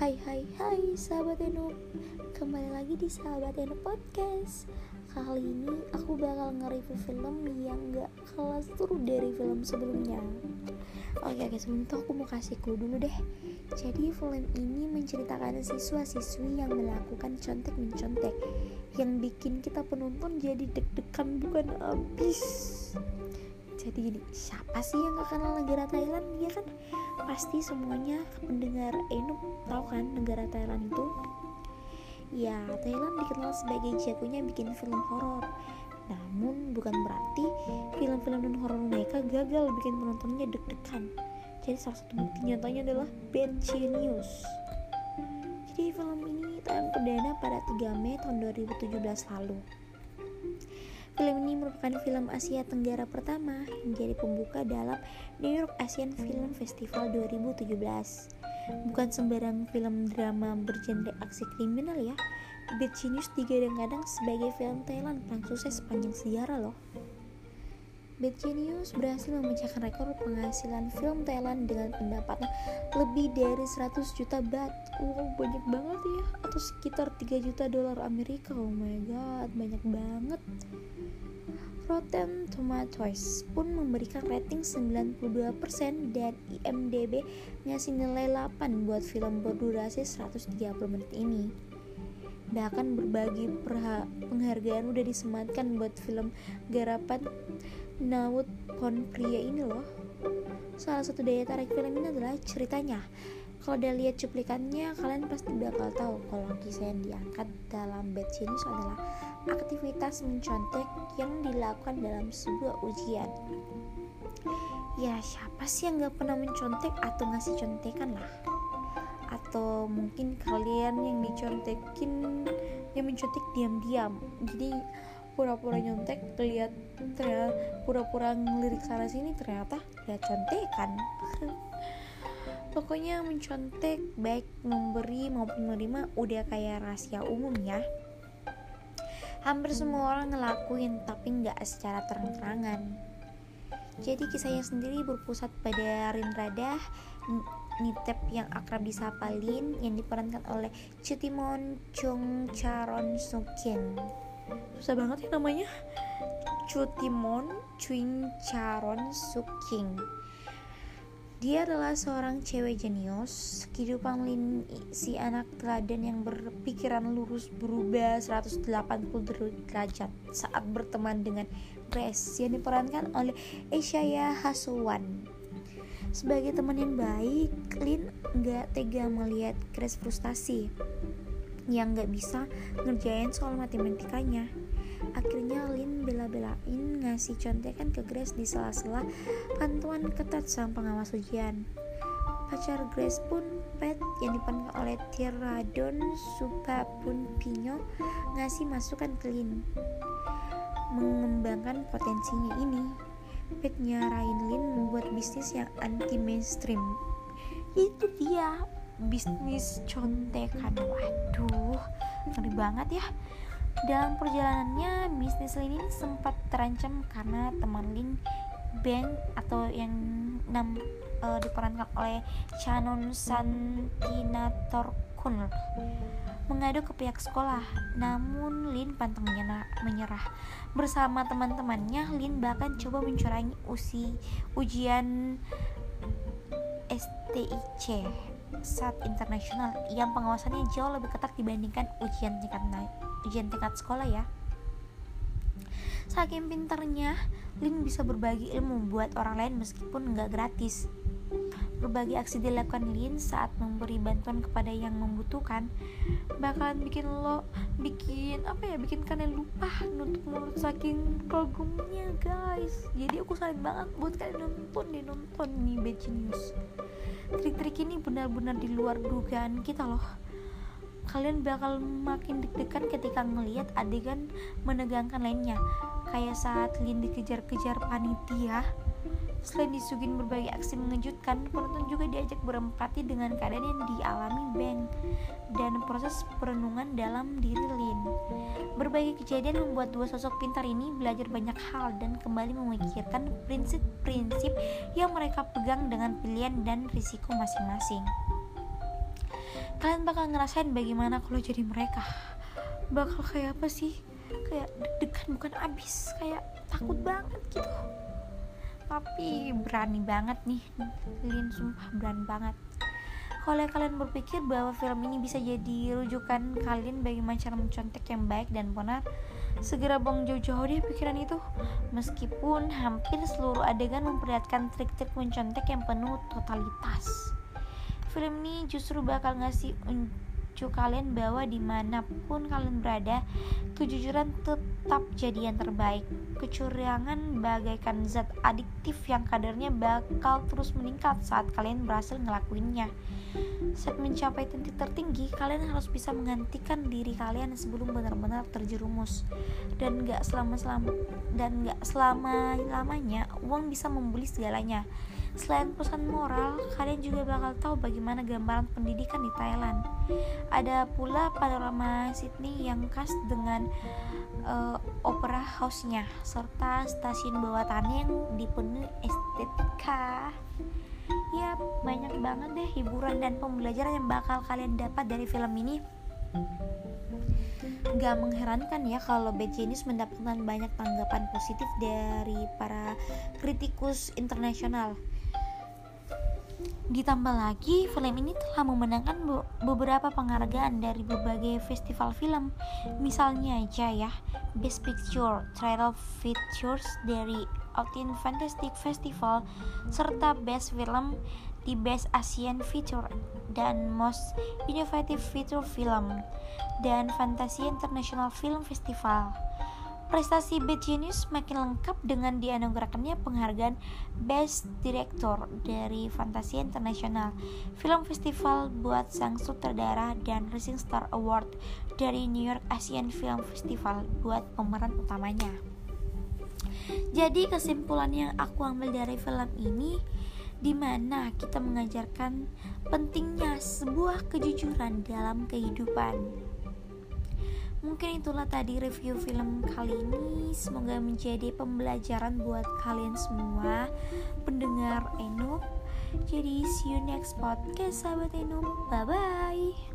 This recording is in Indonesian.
Hai hai hai sahabat Eno. Kembali lagi di sahabat Eno Podcast. Kali ini aku bakal nge-review film yang gak kalah seru dari film sebelumnya. Oke oke sebelum itu aku mau kasih clue dulu deh. Jadi film ini menceritakan siswa-siswi yang melakukan contek-mencontek Yang bikin kita penonton jadi deg-degan bukan abis jadi gini siapa sih yang gak kenal negara Thailand? Ya kan? Pasti semuanya pendengar Eno tahu kan negara Thailand itu? Ya Thailand dikenal sebagai jagonya bikin film horor. Namun bukan berarti film-film non horor mereka gagal bikin penontonnya deg-degan. Jadi salah satu bukti nyatanya adalah Bad Genius. Jadi film ini tayang perdana pada 3 Mei tahun 2017 lalu Film ini merupakan film Asia Tenggara pertama yang jadi pembuka dalam New York Asian Film Festival 2017. Bukan sembarang film drama bergenre aksi kriminal ya. Bad Genius digadang-gadang sebagai film Thailand paling sukses sepanjang sejarah loh. Bad Genius berhasil memecahkan rekor penghasilan film Thailand dengan pendapatan lebih dari 100 juta baht. Wow, banyak banget ya. Atau sekitar 3 juta dolar Amerika. Oh my god, banyak banget. Rotten Tomatoes pun memberikan rating 92% dan IMDb ngasih nilai 8 buat film berdurasi 130 menit ini. Bahkan berbagi penghargaan udah disematkan buat film garapan Nawut Pon ini loh. Salah satu daya tarik film ini adalah ceritanya. Kalau udah lihat cuplikannya, kalian pasti bakal tahu kalau kisah yang diangkat dalam Bad Genius adalah aktivitas mencontek yang dilakukan dalam sebuah ujian. Ya, siapa sih yang gak pernah mencontek atau ngasih contekan lah? Atau mungkin kalian yang dicontekin, yang mencontek diam-diam. Jadi pura-pura nyontek lihat ternyata pura-pura ngelirik sana sini ternyata lihat contekan. Pokoknya mencontek baik memberi maupun menerima udah kayak rahasia umum ya. Hampir semua orang ngelakuin tapi nggak secara terang-terangan. Jadi kisahnya sendiri berpusat pada Rin Radah Nitep yang akrab disapa Lin yang diperankan oleh Chutimon Chung Charon Sukien susah banget ya namanya Chutimon Chung Charon Suking dia adalah seorang cewek jenius. Kehidupan Lin si anak teladan yang berpikiran lurus berubah 180 derajat saat berteman dengan Grace yang diperankan oleh Eshaya Hasuwan. Sebagai teman yang baik, Lin gak tega melihat Grace frustasi yang gak bisa ngerjain soal matematikanya. Akhirnya Lin bela-belain ngasih contekan ke Grace di sela-sela pantuan ketat sang pengawas ujian. Pacar Grace pun Pet yang diperankan oleh Tiradon pun Pino ngasih masukan ke Lin mengembangkan potensinya ini. Pet nyarain Lin membuat bisnis yang anti mainstream. Itu dia bisnis contekan. Waduh, ngeri banget ya. Dalam perjalanannya, bisnis Lin sempat terancam karena teman Lin Bank atau yang nam, uh, diperankan oleh Chanon Santinator Kun mengadu ke pihak sekolah. Namun Lin pantang menyerah. Bersama teman-temannya, Lin bahkan coba mencurangi usi ujian STIC saat internasional yang pengawasannya jauh lebih ketat dibandingkan ujian tingkat ujian tingkat sekolah ya Saking pinternya, Lin bisa berbagi ilmu buat orang lain meskipun nggak gratis. Berbagai aksi dilakukan Lin saat memberi bantuan kepada yang membutuhkan bakalan bikin lo bikin apa ya bikin kalian lupa nutup mulut saking kagumnya guys. Jadi aku sayang banget buat kalian nonton deh nonton nih Bad Genius trik-trik ini benar-benar di luar dugaan kita loh. Kalian bakal makin deg-degan ketika ngelihat adegan menegangkan lainnya kayak saat Lin dikejar-kejar panitia Selain disugin berbagai aksi mengejutkan, penonton juga diajak berempati dengan keadaan yang dialami Ben dan proses perenungan dalam diri Lin. Berbagai kejadian membuat dua sosok pintar ini belajar banyak hal dan kembali memikirkan prinsip-prinsip yang mereka pegang dengan pilihan dan risiko masing-masing. kalian bakal ngerasain bagaimana kalau jadi mereka bakal kayak apa sih kayak deg-degan bukan abis kayak takut banget gitu. Tapi berani banget nih Lin sumpah berani banget. Kalau kalian berpikir bahwa film ini bisa jadi rujukan kalian bagaimana cara mencontek yang baik dan benar segera buang jauh-jauh deh pikiran itu. Meskipun hampir seluruh adegan memperlihatkan trik-trik mencontek yang penuh totalitas. Film ini justru bakal ngasih unjuk kalian bahwa di mana pun kalian berada kejujuran tetap jadi yang terbaik. Kecurangan bagaikan zat adiktif yang kadarnya bakal terus meningkat saat kalian berhasil ngelakuinnya. Saat mencapai titik tertinggi kalian harus bisa menggantikan diri kalian sebelum benar-benar terjerumus. Dan gak selama selama dan gak selama lamanya uang bisa membeli segalanya Selain pesan moral, kalian juga bakal tahu bagaimana gambaran pendidikan di Thailand. Ada pula panorama Sydney yang khas dengan uh, opera house-nya serta stasiun bawah tanah yang dipenuhi estetika. Ya, banyak banget deh hiburan dan pembelajaran yang bakal kalian dapat dari film ini. Gak mengherankan ya kalau Bad Genius mendapatkan banyak tanggapan positif dari para kritikus internasional. Ditambah lagi, film ini telah memenangkan beberapa penghargaan dari berbagai festival film. Misalnya aja ya, Best Picture, Title Features dari Austin Fantastic Festival, serta Best Film di Best Asian Feature dan Most Innovative Feature Film dan Fantasia International Film Festival. Prestasi Bad Genius makin lengkap dengan dianugerahkannya penghargaan Best Director dari Fantasia Internasional, Film Festival buat sang sutradara dan Rising Star Award dari New York Asian Film Festival buat pemeran utamanya. Jadi kesimpulan yang aku ambil dari film ini di mana kita mengajarkan pentingnya sebuah kejujuran dalam kehidupan. Mungkin itulah tadi review film kali ini. Semoga menjadi pembelajaran buat kalian semua pendengar Enup. Jadi see you next podcast sahabat Enup. Bye bye.